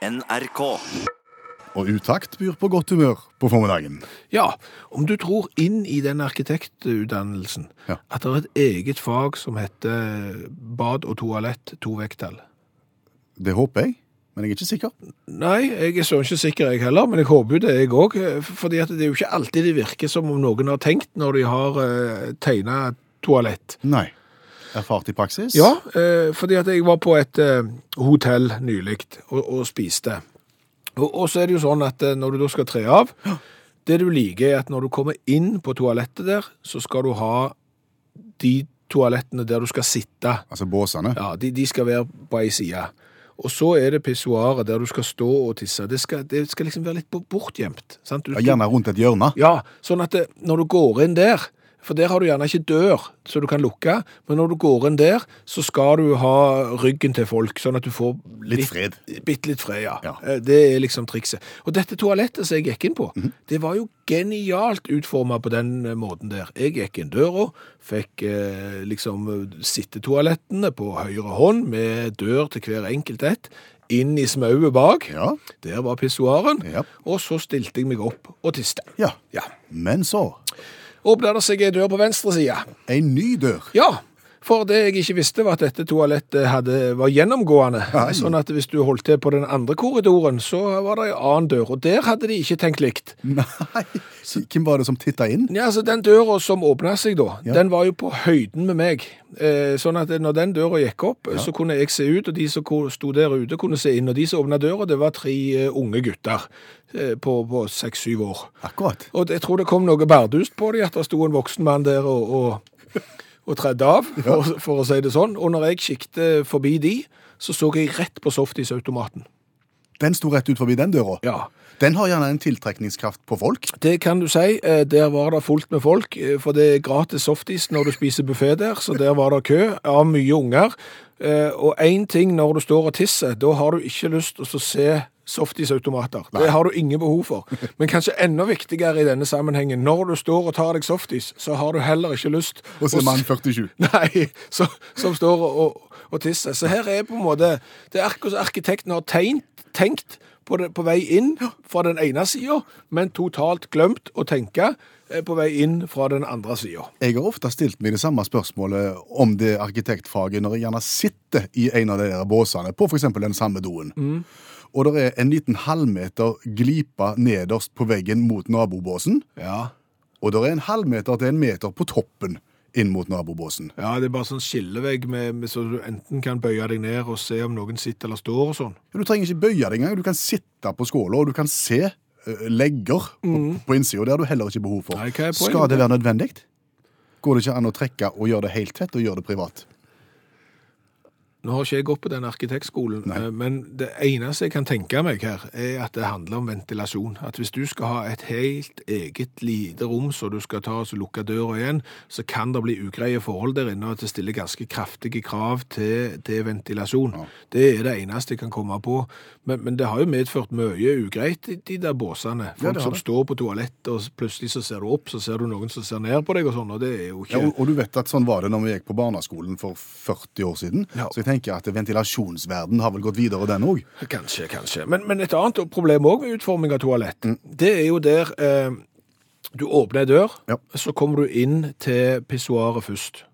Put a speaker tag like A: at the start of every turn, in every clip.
A: NRK.
B: Og utakt byr på godt humør på formiddagen.
C: Ja, om du tror inn i den arkitektutdannelsen
B: Ja.
C: at det er et eget fag som heter bad og toalett, to vekttall.
B: Det håper jeg, men jeg er ikke sikker.
C: Nei, jeg er så ikke sikker jeg heller, men jeg håper jo det jeg òg. Fordi det er jo ikke alltid det virker som om noen har tenkt når de har uh, tegna toalett.
B: Nei. Erfart i praksis?
C: Ja, eh, fordi at jeg var på et eh, hotell nylig og, og spiste. Og, og så er det jo sånn at eh, når du da skal tre av, det du liker er at når du kommer inn på toalettet der, så skal du ha de toalettene der du skal sitte.
B: Altså båsene?
C: Ja, de, de skal være på ei side. Og så er det pissoaret der du skal stå og tisse. Det skal, det skal liksom være litt bortgjemt.
B: Ja, Gjerne rundt et hjørne?
C: ja, sånn at det, når du går inn der, for der har du gjerne ikke dør så du kan lukke, men når du går inn der, så skal du ha ryggen til folk, sånn at du får
B: Litt fred.
C: Bitte litt fred, ja.
B: Ja.
C: Eh, Det er liksom trikset. Og dette toalettet som jeg gikk inn på, det var jo genialt utforma på den eh, måten der. Jeg gikk inn døra, fikk eh, liksom sittetoalettene på høyre hånd med dør til hver enkelt ett. Inn i smauet bak.
B: Ja.
C: Der var pissoaren.
B: Ja.
C: Og så stilte jeg meg opp og tiste.
B: Ja.
C: Ja.
B: Men så
C: Det seg ei dør på venstre side.
B: En ny dør.
C: Ja, for det jeg ikke visste var at dette toalettet hadde, var gjennomgående.
B: Nei.
C: Sånn at hvis du holdt til på den andre korridoren, så var det en annen dør. Og der hadde de ikke tenkt likt.
B: Nei. Hvem var det som titta inn?
C: Ja, altså Den døra som åpna seg da,
B: Ja.
C: den var jo på høyden med meg. Eh, sånn at når den døra gikk opp, så kunne jeg se ut, og de som sto der ute, kunne se inn. Og de som åpna døra, det var tre eh, unge gutter eh, på, på seks-syv år.
B: Akkurat.
C: Og jeg tror det kom noe bardust på dem, at det sto en voksen mann der og, og, og tredde av, for, for å si det sånn. Og når jeg kikket forbi de, så så jeg rett på softisautomaten.
B: Den sto rett ut forbi den døra.
C: Ja,
B: Den har gjerne en tiltrekningskraft på folk.
C: det kan du si. Eh, Der var det fullt med folk, eh, for det er gratis softis når du spiser buffé der, så der var det kø av mye unger. Eh, Og én ting når du står og tisser, da har du ikke lyst til å se softisautomater. Det har du ingen behov for. Men kanskje enda viktigere i denne sammenhengen, når du står og tar deg softis, så har du heller ikke lyst å
B: er mann 47.
C: Nei, så, som står og, og, tisser. Så her er på en måte Det er akkurat som arkitekten har tegnt, tenkt på, det, på vei inn fra den ene sida, men totalt glemt å tenke eh, på vei inn fra den andre sida.
B: Jeg har ofte stilt meg det samme spørsmålet om det arkitektfaget når jeg gjerne sitter i en av de der båsene på f.eks. den samme doen. Og det er en liten halvmeter glipe nederst på veggen mot nabobåsen.
C: Ja.
B: Og det er en halvmeter til en meter på toppen inn mot nabobåsen.
C: ja, det er bare sånn skillevegg med, med, så du enten kan bøye deg ned og se om noen sitter eller står og sånn.
B: Du trenger ikke bøye deg engang. Du kan sitte på skåla, og du kan se uh, legger på, på innsida. Det har du heller ikke behov for.
C: Nei,
B: Skal det være nødvendig? Går det ikke an å trekke og gjøre det helt tett, og gjøre det privat?
C: Nå har ikke jeg gått på den arkitektskolen,
B: Nei.
C: eh, men det eneste jeg kan tenke meg her, er at det handler om ventilasjon. At hvis du skal ha et helt eget lite rom, så du skal ta og lukke døra igjen, så kan det bli ugreie forhold der inne, og at det stiller ganske kraftige krav til, til ventilasjon. Det er det eneste jeg kan komme på. Men, men det har jo medført mye ugreit, de, de der båsene.
B: Ja,
C: Folk
B: det
C: som
B: det.
C: står på toalettet, og plutselig så ser du opp, så ser du noen som ser ned på deg og sånn, og det er jo
B: Ja, og, og du vet at sånn var det når vi gikk på barneskolen for 40 år siden.
C: Ja.
B: Så jeg tenker at ventilasjonsverden har vel gått videre, den òg.
C: Kanskje, kanskje. Men, men et annet problem òg med utforming av toalett, det er jo der eh, du åpner ei dør,
B: Ja.
C: så kommer du inn til pissoaret først.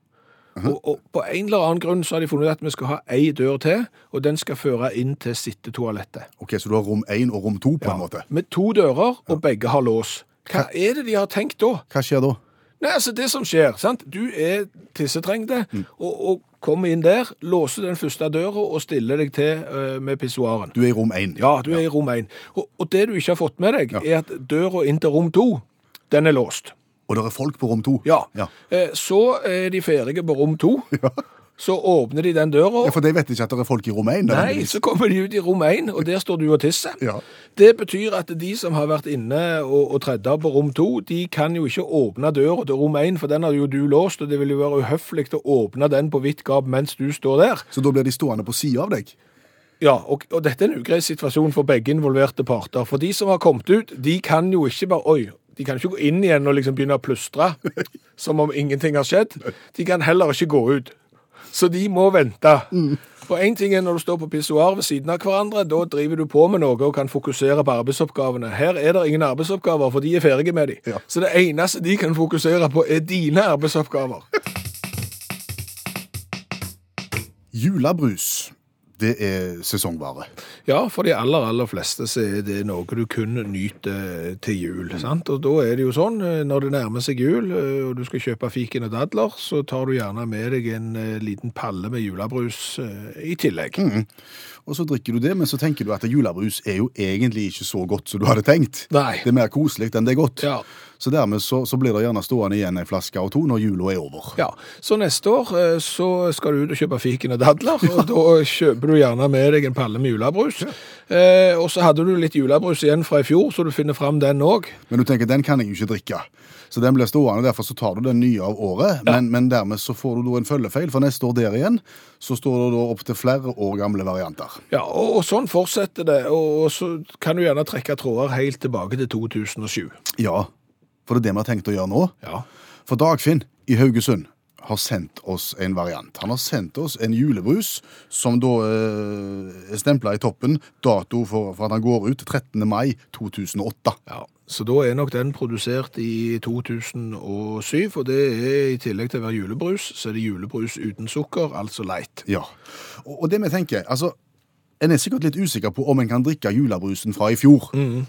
C: og, og på en eller annen grunn så har de funnet at vi skal ha ei dør til, og den skal føre inn til sittetoalettet.
B: Ok, Så du har rom én og rom to, på en måte.
C: Med to dører, og begge har lås. Hva er det de har tenkt da?
B: Hva skjer da?
C: Nei, altså det som skjer, sant? Du er tissetrengte, og, og kommer inn der, låser den første døra og stiller deg til uh, med pissoaren.
B: Du er i rom én.
C: Ja, du er i rom 1. Og, og det du ikke har fått med deg,
B: Ja.
C: er at døra inn til rom 2, den er låst.
B: Og det er folk på rom to.
C: Ja.
B: Ja.
C: Eh, Så er de ferdige på rom 2. Så åpner de den døra.
B: Ja, For de vet ikke at det er folk i rom 1?
C: Nei, så kommer de ut i rom 1, og der står du og tisser.
B: Ja.
C: Det betyr at de som har vært inne og, og tredd av på rom 2, de kan jo ikke åpne døra til rom 1, for den har jo du låst, og det vil jo være uhøflig å åpne den på vidt gap mens du står der.
B: Så da blir de stående på sida av deg?
C: Ja, og, og dette er en ugrei situasjon for begge involverte parter. For de som har kommet ut, de kan jo ikke bare Oi, de kan ikke gå inn igjen og liksom begynne å plystre som om ingenting har skjedd. De kan heller ikke gå ut. Så de må vente. Og én ting er når du står på pissoar ved siden av hverandre, da driver du på med noe og kan fokusere på arbeidsoppgavene. Her er det ingen arbeidsoppgaver, for de er ferdige med de.
B: Ja.
C: Så det eneste de kan fokusere på, er dine arbeidsoppgaver.
B: Julebrus, det er sesongvare.
C: Ja, for de aller, aller fleste så er det noe du kun nyter til jul. sant? Og da er det jo sånn, eh, når det nærmer seg jul, eh, og du skal kjøpe fiken og dadler, så tar du gjerne med deg en eh, liten palle med julebrus i tillegg.
B: Og så drikker du det, men så tenker du at julebrus er jo egentlig ikke så godt som du hadde tenkt.
C: Nei.
B: Det er mer koselig enn det er godt.
C: Ja.
B: Så dermed så, så blir det gjerne stående igjen en flaske og to når jula er over.
C: Ja, så neste år eh, så skal du ut og kjøpe fiken og dadler, og da kjøper du gjerne med deg en palle med julebrus. Eh, og så hadde du litt julebrus igjen fra i fjor, så du finner fram den òg.
B: Men du tenker, den kan jeg jo ikke drikke. Så den blir stående, derfor så tar du den nye av året. Men, men dermed så får du da en følgefeil, for neste år der igjen så står det da opp til flere år gamle varianter.
C: Ja, og, og sånn fortsetter det, og, og så kan du gjerne trekke tråder helt tilbake til 2007.
B: Ja, for det er det vi har tenkt å gjøre nå.
C: Ja.
B: For Dagfinn i Haugesund har sendt oss en variant. Han har sendt oss en julebrus som da eh, er stempla i toppen. Dato for, for at han går ut 13. mai 2008.
C: ja. Så da er nok den produsert i 2007, og det er i tillegg til å være julebrus, så er det julebrus uten sukker, altså light.
B: Ja. Og, og det vi tenker, altså En er sikkert litt usikker på om en kan drikke julebrusen fra i fjor. Mm.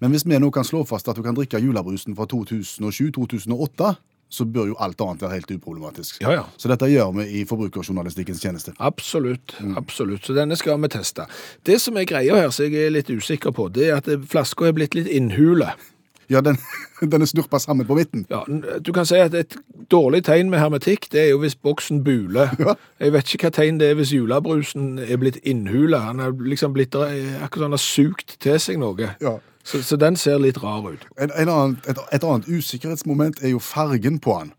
B: men hvis vi nå kan slå fast at du kan drikke julebrusen fra 2007-2008, så bør jo alt annet være helt uproblematisk.
C: Ja, ja.
B: Så dette gjør vi i forbrukerjournalistikkens tjeneste.
C: Absolutt, absolutt. Så denne skal vi teste. Det som er greia her, som jeg er litt usikker på, det er at flaska er blitt litt innhule.
B: Ja, den, den er snurpa sammen på midten.
C: Ja, du kan si at et dårlig tegn med hermetikk, det er jo hvis boksen buler.
B: Ja.
C: Jeg vet ikke hva tegn det er hvis julebrusen er blitt innhula. Han er liksom blitt, akkurat som han har sugt til seg noe.
B: Ja.
C: Så, så den ser litt rar ut.
B: En, en annen, et, et annet usikkerhetsmoment er jo fargen på den.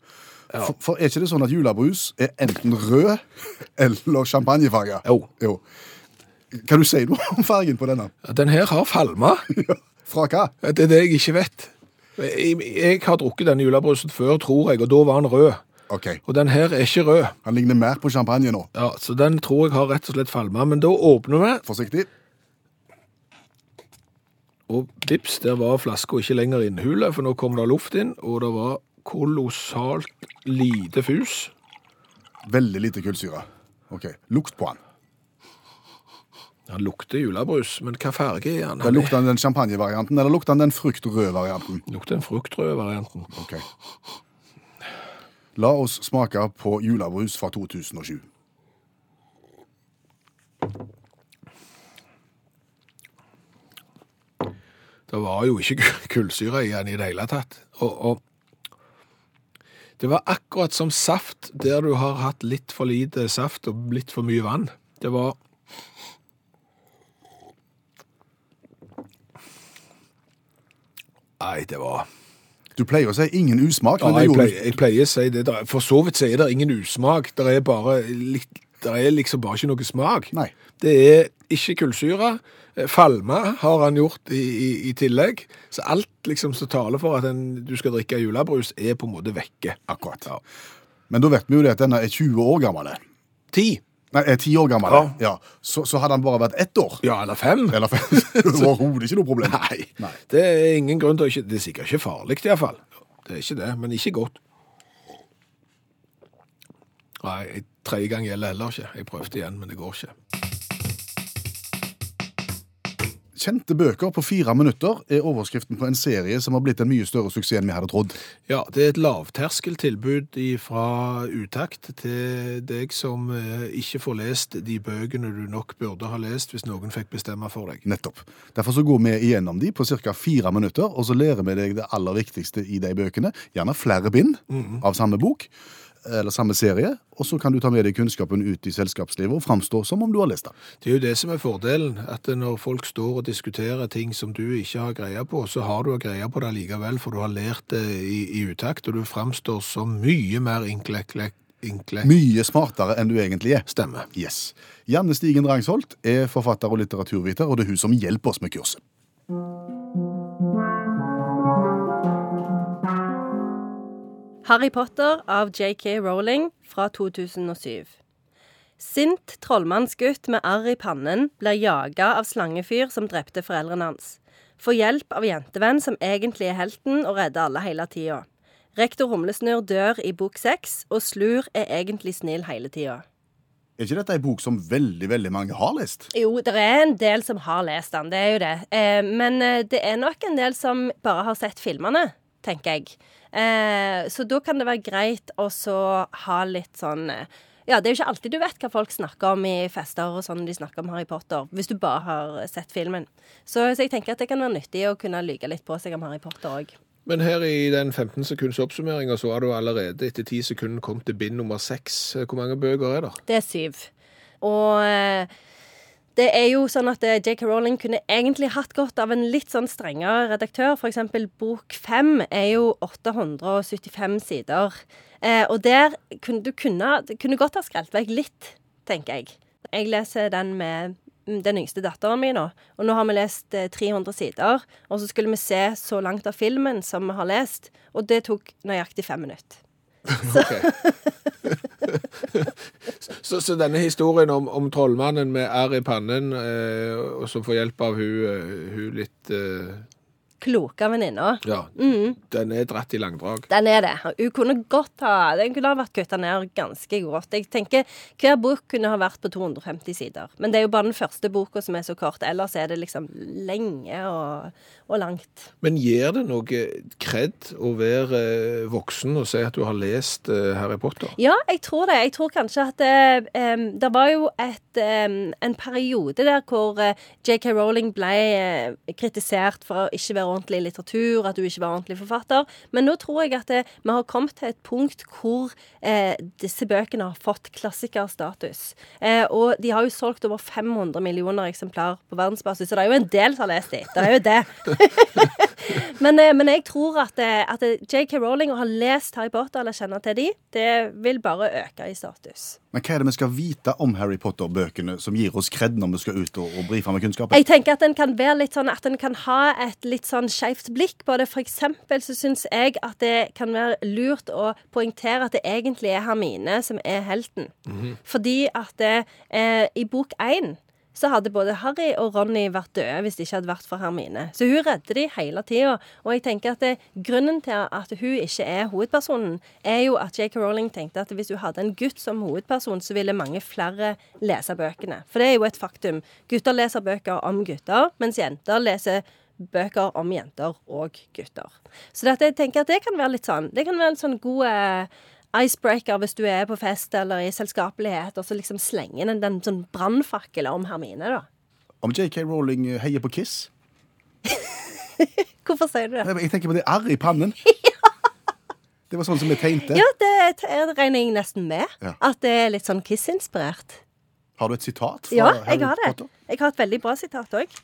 B: For, for er ikke det sånn at julebrus er enten rød eller champagnefarga?
C: Jo.
B: jo. Kan du si noe om fargen på denne?
C: Den her har falma.
B: Fra hva?
C: Det er det jeg ikke vet. Jeg, jeg har drukket denne julebrusen før, tror jeg, og da var den rød.
B: Ok,
C: Og den her er ikke rød.
B: Han ligner mer på champagne nå.
C: Ja, Så den tror jeg har rett og slett falma. Men da åpner vi,
B: Forsiktig.
C: og vips, der var flaska ikke lenger innhule, for nå kom det luft inn, og det var kolossalt lite fus.
B: Veldig lite kullsyre. Ok, Lukt på den.
C: Han lukter julebrus, men hva farge er han?
B: Da
C: Han
B: Lukter den den champagnevarianten, eller lukter den den fruktrøde varianten?
C: lukter den fruktrøde varianten.
B: Ok. La oss smake på julebrus fra 2007.
C: Det var jo ikke kullsyre i den i det hele tatt. Og, og det var akkurat som saft der du har hatt litt for lite saft og litt for mye vann. Det var Nei, det var
B: Du pleier å si ingen usmak,
C: ja,
B: men det
C: jeg,
B: gjorde
C: pleier, jeg pleier å si det. Der- For så vidt så er det ingen usmak. Det er bare litt Det er liksom bare ikke noe smak.
B: Nei.
C: Det er ikke kullsyre. Eh, Falme har han gjort i, i, i tillegg. Så alt liksom som taler for at en, du skal drikke julebrus, er på en måte vekke.
B: Akkurat. Men da vet vi jo det at denne er 20 år gammel.
C: Ti.
B: Nei, er ti år gammel.
C: Ja.
B: Ja. Så, så hadde han bare vært ett år.
C: Ja, eller fem.
B: Eller fem. Overhodet ikke noe problem.
C: Nei.
B: Nei.
C: Det er ingen grunn til å ikke Det er sikkert ikke farlig, iallfall. Det er ikke det, men ikke godt. Nei, tredje gang gjelder heller ikke. Jeg prøvde igjen, men det går ikke.
B: Kjente bøker på fire minutter er overskriften på en serie som har blitt en mye større suksess enn vi hadde trodd.
C: Ja, det er et lavterskeltilbud fra utakt til deg som eh, ikke får lest de bøkene du nok burde ha lest hvis noen fikk bestemme for deg.
B: Nettopp. Derfor så går vi igjennom de på ca. fire minutter, og så lærer vi deg det aller viktigste i de bøkene. Gjerne flere bind av samme bok, eller samme serie, og så kan du ta med deg kunnskapen ut i selskapslivet og framstå som om du har lest den.
C: Det er jo det som er fordelen, at når folk står og diskuterer ting som du ikke har greie på, så har du greie på det likevel, for du har lært det i, i utakt, og du framstår som mye mer inklekklek Inkle.
B: Mye smartere enn du egentlig er.
C: Stemmer.
B: Yes. Janne Stigen Rangsholt er forfatter og litteraturviter, og det er hun som hjelper oss med kurset.
A: Harry Potter av J.K. Rowling fra 2007. Sint trollmannsgutt med arr i pannen blir jaga av slangefyr som drepte foreldrene hans. Får hjelp av jentevenn som egentlig er helten og redder alle hele tida. Rektor Humlesnurr dør i bok seks, og Slur er egentlig snill hele tida.
B: Er ikke dette ei bok som veldig veldig mange har lest?
A: Jo, det er en del som har lest den, det er jo det. Eh, men eh, det er nok en del som bare har sett filmene, tenker jeg. Eh, så da kan det være greit å så ha litt sånn eh, Ja, det er jo ikke alltid du vet hva folk snakker om i fester og sånn de snakker om Harry Potter, hvis du bare har sett filmen. Så, så jeg tenker at det kan være nyttig å kunne lyge litt på seg om Harry Potter òg.
C: Men her i den 15 sekunds oppsummeringa så har du allerede etter 10 sekunder kommet til bind nummer 6. Hvor mange bøker er det?
A: Det er syv. Og eh, det er jo sånn at eh, J.K. Rowling kunne egentlig hatt godt av en litt sånn strengere redaktør. Eksempel bok fem er jo 875 sider. Eh, og der kunne du kunne, kunne godt ha skrelt vekk litt, tenker jeg. Jeg leser den med den yngste datteren min nå. Og nå har vi lest eh, 300 sider. Og så skulle vi se så langt av filmen som vi har lest. Og det tok nøyaktig fem minutter.
C: Så, så denne historien om, om trollmannen med R i pannen, eh, og som får hjelp av hun, eh, hun litt eh,
A: Kloke venninna.
C: Ja, den er dratt i langdrag.
A: Den er det. Hun kunne godt ha Den kunne ha vært kutta ned ganske godt. Jeg tenker Hver bok kunne ha vært på 250 sider. Men det er jo bare den første boka som er så kort. Ellers er det liksom lenge og, og langt.
C: Men gir det noe kred å være eh, voksen og si at du har lest eh, Harry Potter?
A: Ja, jeg tror det. Jeg tror kanskje at det, um, det var jo et, um, en periode der hvor eh, J.K. Rowling ble eh, kritisert for å ikke være ordentlig litteratur, at du ikke var ordentlig forfatter. Men nå tror jeg at det, vi har kommet til et punkt hvor eh, disse bøkene har fått klassikerstatus. Eh, og de har jo solgt over 500 millioner eksemplar på verdensbasis, så det er jo en del som har lest dem. Det er jo det. men, eh, men jeg tror at, eh, at J.K. Rowling å ha lest Harry Potter eller kjenne til de, det vil bare øke i status.
B: Men hva er det vi skal vite om Harry Potter-bøkene som gir oss kred når vi skal ut og, og brife med kunnskapen?
A: Jeg tenker at den kan være litt sånn at en kan ha et litt sånn skeivt blikk på det. For eksempel så syns jeg at det kan være lurt å poengtere at det egentlig er Hermine som er helten. Fordi at det, eh, i bok én så hadde både Harry og Ronny vært døde hvis det ikke hadde vært for Hermine. Så hun redder de hele tida. Og jeg tenker at det, grunnen til at hun ikke er hovedpersonen, er jo at J.K. Rowling tenkte at hvis hun hadde en gutt som hovedperson, så ville mange flere lese bøkene. For det er jo et faktum. Gutter leser bøker om gutter, mens jenter leser bøker om jenter og gutter. Så dette, jeg tenker at det kan være litt sånn Det kan være en sånn god eh, icebreaker hvis du er på fest eller i selskapelighet, og så liksom slenge inn en den sånn brannfakkel om Hermine, da.
B: Om J.K. Rowling heier på Kiss?
A: Hvorfor sier du det?
B: Jeg tenker på det arr i pannen. Det var sånn som vi tegnte.
A: Ja, det, regner jeg nesten med.
B: Ja.
A: At det er litt sånn Kiss-inspirert.
B: Har du et sitat
A: Ja, jeg har det.
B: Potter?
A: Jeg har et veldig bra sitat òg.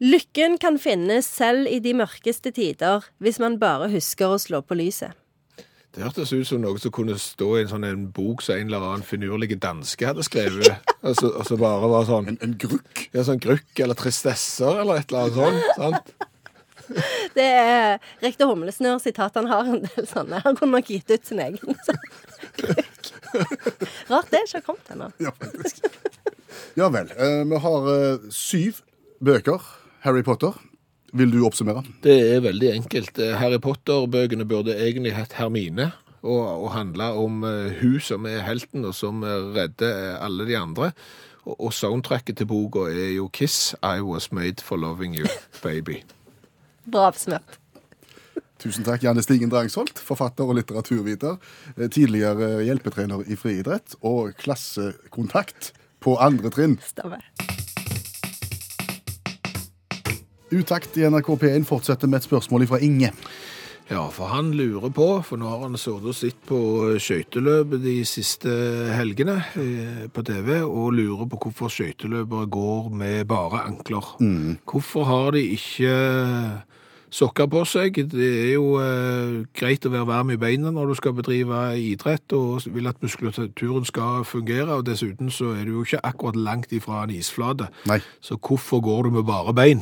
A: Lykken kan finnes selv i de mørkeste tider, hvis man bare husker å slå på lyset.
C: Det hørtes ut som noe som kunne stå i en sånn en bok som en eller annen finurlige danske hadde skrevet. og, så, og så bare var sånn
B: En, en grukk.
C: ja, sånn grukk eller tristesser eller et eller annet sånt. sant?
A: Det er Rektor Humlesnurr-sitat. Han har en del sånne. Han kunne nok gitt ut sin egen. Grukk. Rart det ikke har kommet ennå.
B: Ja, faktisk. Ja vel. eh, vi har eh, syv bøker. Harry Potter. Vil du oppsummere?
C: Det er veldig enkelt. Eh, Harry Potter-bøkene burde egentlig hett Hermine. Og, og handle om eh, hun som er helten, og som eh, redder alle de andre. Og, og soundtracket til boka er jo Kiss, I was made for loving you, baby.
A: Bra oppsummert.
B: Tusen takk, Janne Stigen Drangsholt, forfatter og litteraturviter. Tidligere hjelpetrener i friidrett og klassekontakt på andre trinn.
A: Stemmer.
B: Utakt i NRK P1 fortsetter med et spørsmål fra Inge.
C: Ja, for han lurer på, for nå har han sittet og sett på skøyteløp de siste helgene eh, på TV, og lurer på hvorfor skøyteløpere går med bare ankler. Hvorfor har de ikke sokker på seg? Det er jo eh, greit å være varm i beina når du skal bedrive idrett, og vil at muskulaturen skal fungere, og dessuten så er du jo ikke akkurat langt ifra en isflate.
B: Nei,
C: Så hvorfor går du med bare bein?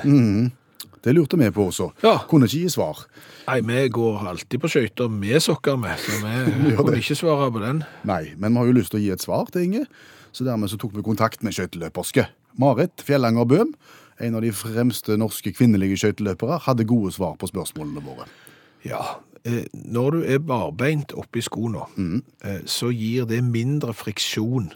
B: det lurte vi på også.
C: Ja.
B: Kunne ikke gi svar.
C: Nei, vi går alltid på skøyter med sokker med, så vi kunne ikke svare på den.
B: Nei, men vi har jo lyst til å gi et svar til Inge. Så dermed så tok vi kontakt med skøyteløperske. Marit Fjellanger Bøhm, en av de fremste norske kvinnelige skøyteløpere, hadde gode svar på spørsmålene våre.
C: Ja, eh, når du er barbeint oppi skoene, mm. så gir det mindre friksjon.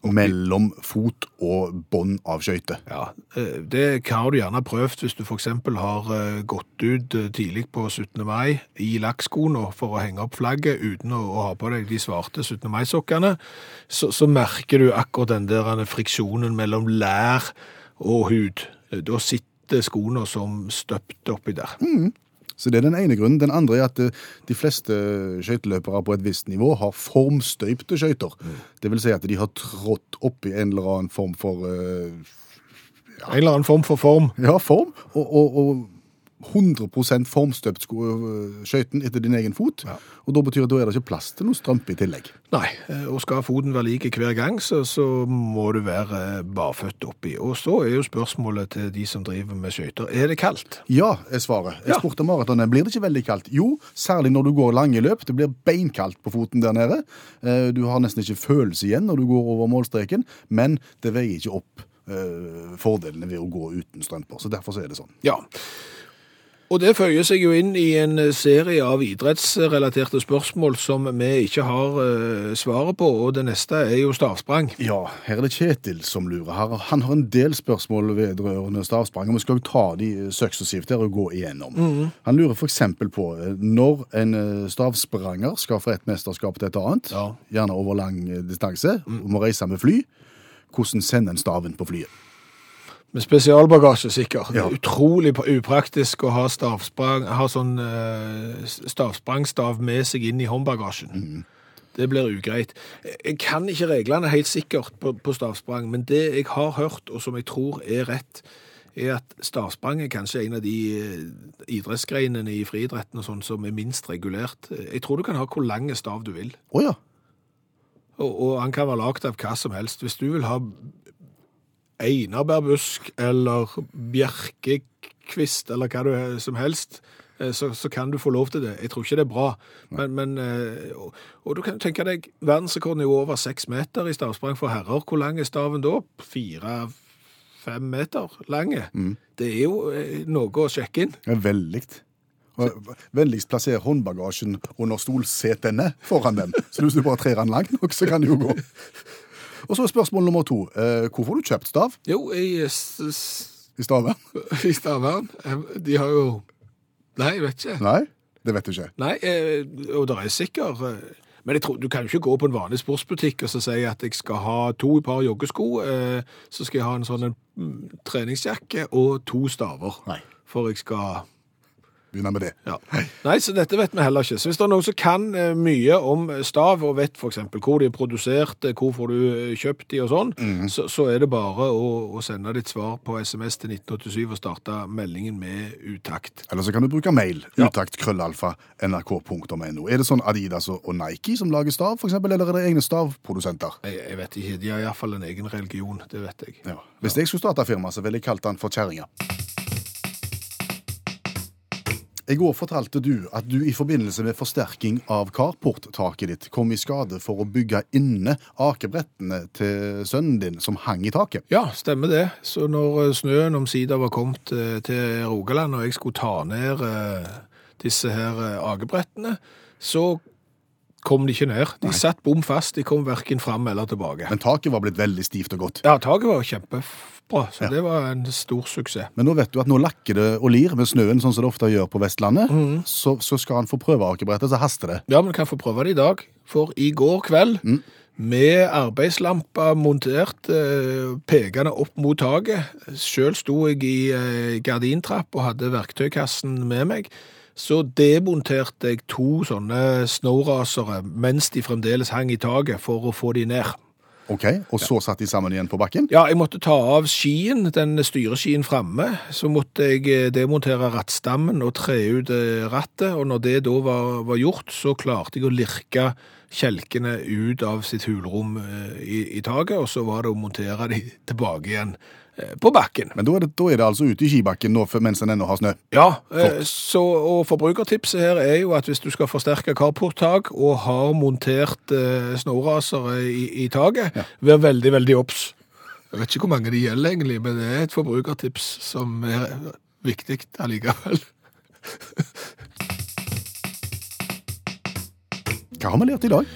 B: Mellom fot og bånd av skøyter.
C: Ja, eh, det har du gjerne prøvd hvis du eksempel har eh, gått ut eh, tidlig på 17. mai i lakkskoene for å henge opp flagget uten å ha på deg de svarte 17. mai-sokkene, så, så merker du akkurat den der friksjonen mellom lær og hud. Da sitter skoene som støpt oppi der.
B: Så det er den ene grunnen. Den andre er at eh, de fleste skøyteløpere på et visst nivå har formstøypte skøyter. Det vil si at de har trådt oppi en eller annen form for eh,
C: En eller annen form for form.
B: Ja, form. Og, og, og 100 formstøpt øh, skøyten etter din egen fot.
C: Ja.
B: Og da betyr det, da er det ikke plass til noe strømpe i tillegg.
C: Nei, eh, og skal foten være like hver gang, så, så må du være barføtt oppi. Og så er jo spørsmålet til de som driver med skøyter, er det kaldt?
B: Ja, er svaret. Jeg
C: Ja.
B: spurte maratonet, blir det ikke veldig kaldt? Jo, særlig når du går lange løp. Det blir beinkaldt på foten der nede. Eh, Du har nesten ikke følelse igjen når du går over målstreken, men det veier ikke opp eh, fordelene ved å gå uten strømper. Så derfor så er det sånn.
C: Ja. Og det føyer seg jo inn i en serie av idrettsrelaterte spørsmål som vi ikke har uh, svaret på, og det neste er jo stavsprang.
B: Ja, her er det Kjetil som lurer. Her, han har en del spørsmål vedrørende stavsprang, og vi skal jo ta de suksessivt her og gå igjennom. Han lurer f.eks. på eh, når en eh, stavspranger skal fra et mesterskap til et annet,
C: Ja.
B: gjerne over lang eh, distanse, og må reise med fly, hvordan sender en staven på flyet?
C: Med spesialbagasje, sikkert.
B: Ja.
C: Utrolig upraktisk å ha, stavsprang, ha sånn uh, stavsprangstav med seg inn i håndbagasjen. Det blir ugreit. Jeg kan ikke reglene helt sikkert på, på stavsprang, men det jeg har hørt, og som jeg tror er rett, er at stavsprang er kanskje en av de eh, idrettsgreinene i friidretten og sånn som er minst regulert. Jeg tror du kan ha hvor lang stav du vil.
B: Oh, ja.
C: Og, og han kan være lagd av hva som helst. Hvis du vil ha einarbærbusk eller bjerkekvist eller hva du som helst, eh, så, så kan du få lov til det. Jeg tror ikke det er bra. Men, men, eh, og, og du kan tenke deg, verdensrekorden er jo over seks meter i stavsprang for herrer. Hvor lang er staven da? Fire-fem meter lange. Det er jo eh, noe å sjekke inn.
B: Er veldig. Vennligst plasser håndbagasjen under stolsetene foran den. Så hvis du bare trer den langt nok, så kan det jo gå. Og så er spørsmål nummer to. Hvorfor hvor får du kjøpt stav
C: Jo, i, s-
B: i Stavern?
C: i Stavern, eh, de har jo Nei, jeg vet ikke.
B: Nei, det vet du ikke.
C: Nei, eh, og det er sikkert eh, Men tror, du kan jo ikke gå på en vanlig sportsbutikk og så si at jeg skal ha to par joggesko, eh, så skal jeg ha en sånn en, mm, treningsjakke og to staver.
B: Nei.
C: For jeg skal
B: Begynner med det.
C: ja. Nei, så dette vet vi heller ikke. Så hvis det er noen som kan eh, mye om stav, og vet f.eks. hvor de er produsert, eh, hvor får du eh, kjøpt de og sånn, så, så er det bare å, å sende ditt svar på SMS til 1987 og starte meldingen med utakt.
B: Eller så kan du bruke mail.
C: Ja.
B: Utakt Er det sånn Adidas og Nike som lager stav, f.eks., eller er det egne stavprodusenter?
C: Jeg, jeg vet ikke, De har iallfall en egen religion, det vet jeg.
B: Ja. Hvis jeg skulle starte firma, så ville jeg kalt den for Kjerringa. I går fortalte du at du i forbindelse med forsterking av carporttaket ditt kom i skade for å bygge inne akebrettene til sønnen din som hang i taket.
C: Ja, stemmer det. Så når eh, snøen omsider var kommet eh, til Rogaland, og jeg skulle ta ned eh, disse her akebrettene, så kom de ikke ned. De satt bom fast, de kom hverken fram eller tilbake.
B: Men taket var blitt veldig stivt og godt.
C: Ja, taket var kjempebra, så det var en stor suksess.
B: Men nå vet du at nå lakker det og lir med snøen, sånn som det ofte gjør på Vestlandet. Så, så skal han få prøve akebrettet, så haster det.
C: Ja, men kan få prøve det i dag, for i går kveld, med arbeidslampa montert, eh, pekende opp mot taket, selv sto jeg i eh, gardintrapp og hadde verktøykassen med meg, så demonterte jeg to sånne snowrasere mens de fremdeles hang i taket for å få de ned.
B: Ok, Og så satt de sammen igjen på bakken?
C: Ja, jeg måtte ta av skien, den styreskien framme. Så måtte jeg eh, demontere rattstammen og tre ut eh, rattet. Og når det da var, var gjort, så klarte jeg å lirke kjelkene ut av sitt hulrom eh, i, i taket, og så var det å montere de tilbake igjen på bakken.
B: Men da er, det, da er det altså ute i skibakken nå mens en ennå har snø.
C: Ja, eh, så, og forbrukertipset her er jo at hvis du skal forsterke carporttak og har montert eh, snørasere i, i taket, vær veldig, veldig obs. Jeg vet ikke hvor mange det gjelder egentlig, men det er et forbrukertips som er viktig allikevel.
B: Hva har vi lært i dag?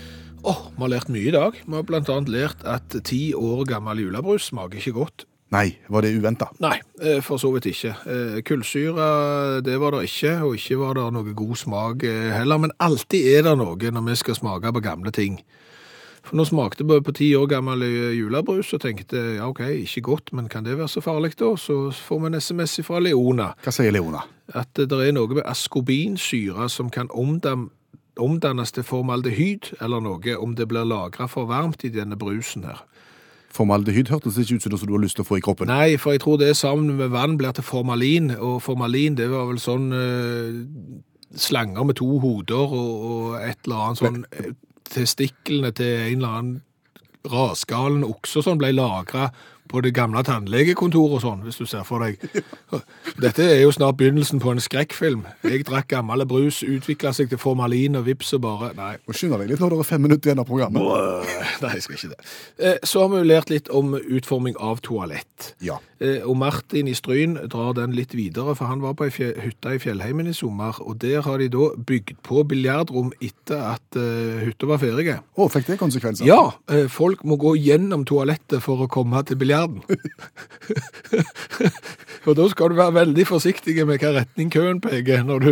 C: Åh, vi har lært mye i dag. Vi har annet lært at ti år gammel julebrus smaker ikke godt.
B: Nei, var det uventa?
C: Nei, eh, for så vidt ikke. Eh, Kullsyre, det var det ikke, og ikke var det noe god smak eh, heller. Men alltid er det noe når vi skal smake på gamle ting. For nå smakte vi på ti år gammel julebrus og tenkte ja, ok, ikke godt, men kan det være så farlig da? Så får vi en SMS fra Leona
B: Hva sier Leona?
C: at det er noe med askobinsyre som kan omdannes til formaldehyd eller noe om det blir lagret for varmt i denne brusen her.
B: Formaldehyd hørtes ikke ut som noe du har lyst til å få i kroppen.
C: Nei, for jeg tror det sammen med vann blir til formalin, og formalin det var vel sånn eh, slanger med to hoder og, og et eller annet sånn eh, Testiklene til en eller annen rasgalen okse og sånn ble lagra på det gamle tannlegekontoret og sånn, hvis du ser for deg. Dette er jo snart begynnelsen på en skrekkfilm. Jeg drakk gammel brus, utvikla seg til formalin og vips og bare Nei.
B: Og skynde deg litt når det er fem minutter igjen av programmet.
C: Nei, jeg skal ikke det. Eh, Så har vi jo lært litt om utforming av toalett.
B: Ja.
C: Eh, Og Martin i Stryn drar den litt videre, for han var på ei fje- hytte i fjellheimen i sommer, og der har de da bygd på biljardrom etter at uh, hytta var ferdig.
B: Å, fikk det konsekvenser?
C: Ja, Uh, folk må gå gjennom toalettet for å komme til biljarden. og da skal du være veldig forsiktig med hva retning køen peker når du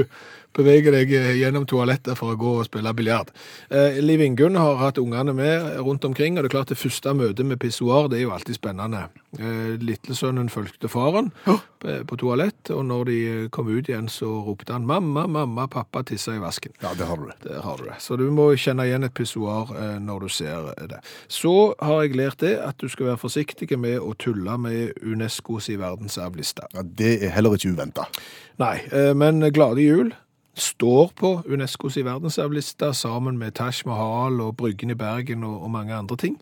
C: beveger deg eh, gjennom toalettet for å gå og spille biljard. Eh, Liv Ingunn har hatt ungene med rundt omkring, og det er klart det første møtet med pissoar, det er jo alltid spennende. Eh, Lillesønnen fulgte faren på, på toalett, og når de eh, kom ut igjen så ropte han mamma, mamma, pappa tissa i vasken.
B: Ja, det har du det.
C: det, har du det. Så du må kjenne igjen et pissoar eh, når du ser det. Så har jeg lært det at du skal være forsiktig med å tulle med Unescos verdensarvliste.
B: Ja, Det er heller ikke uventa.
C: Nei, eh, men Glade jul står på Unescos verdensarvliste sammen med Taj Mahal og Bryggen i Bergen og, og mange andre ting.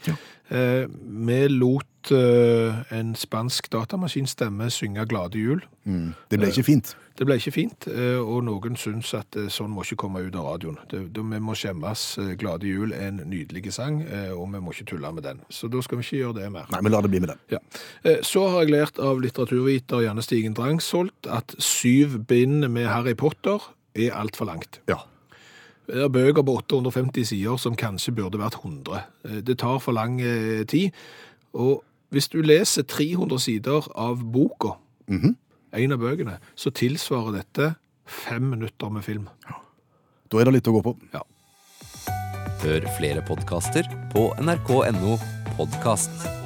C: Eh, vi lot eh, en spansk datamaskinstemme synge Glade jul.
B: Det ble ikke fint.
C: Det ble ikke fint, eh, og noen syns at eh, sånn må ikke komme ut av radioen. Det, det, vi må skjemmes. Eh, Glade jul er en nydelig sang, eh, og vi må ikke tulle med den. Så da skal vi ikke gjøre det mer.
B: Nei, men la det bli med den.
C: Ja. Eh, Så har jeg lært av litteraturviter Janne Stigen Drangsholt at syv bind med Harry Potter er altfor langt.
B: Ja.
C: Det er bøker på 850 sider som kanskje burde vært 100. Eh, Det tar for lang eh, tid. Og hvis du leser 300 sider av boka, en av bøkene, så tilsvarer dette fem minutter med film.
B: Da er det litt å gå på.
C: Ja.
D: Hør flere podkaster på nrk.no podkast.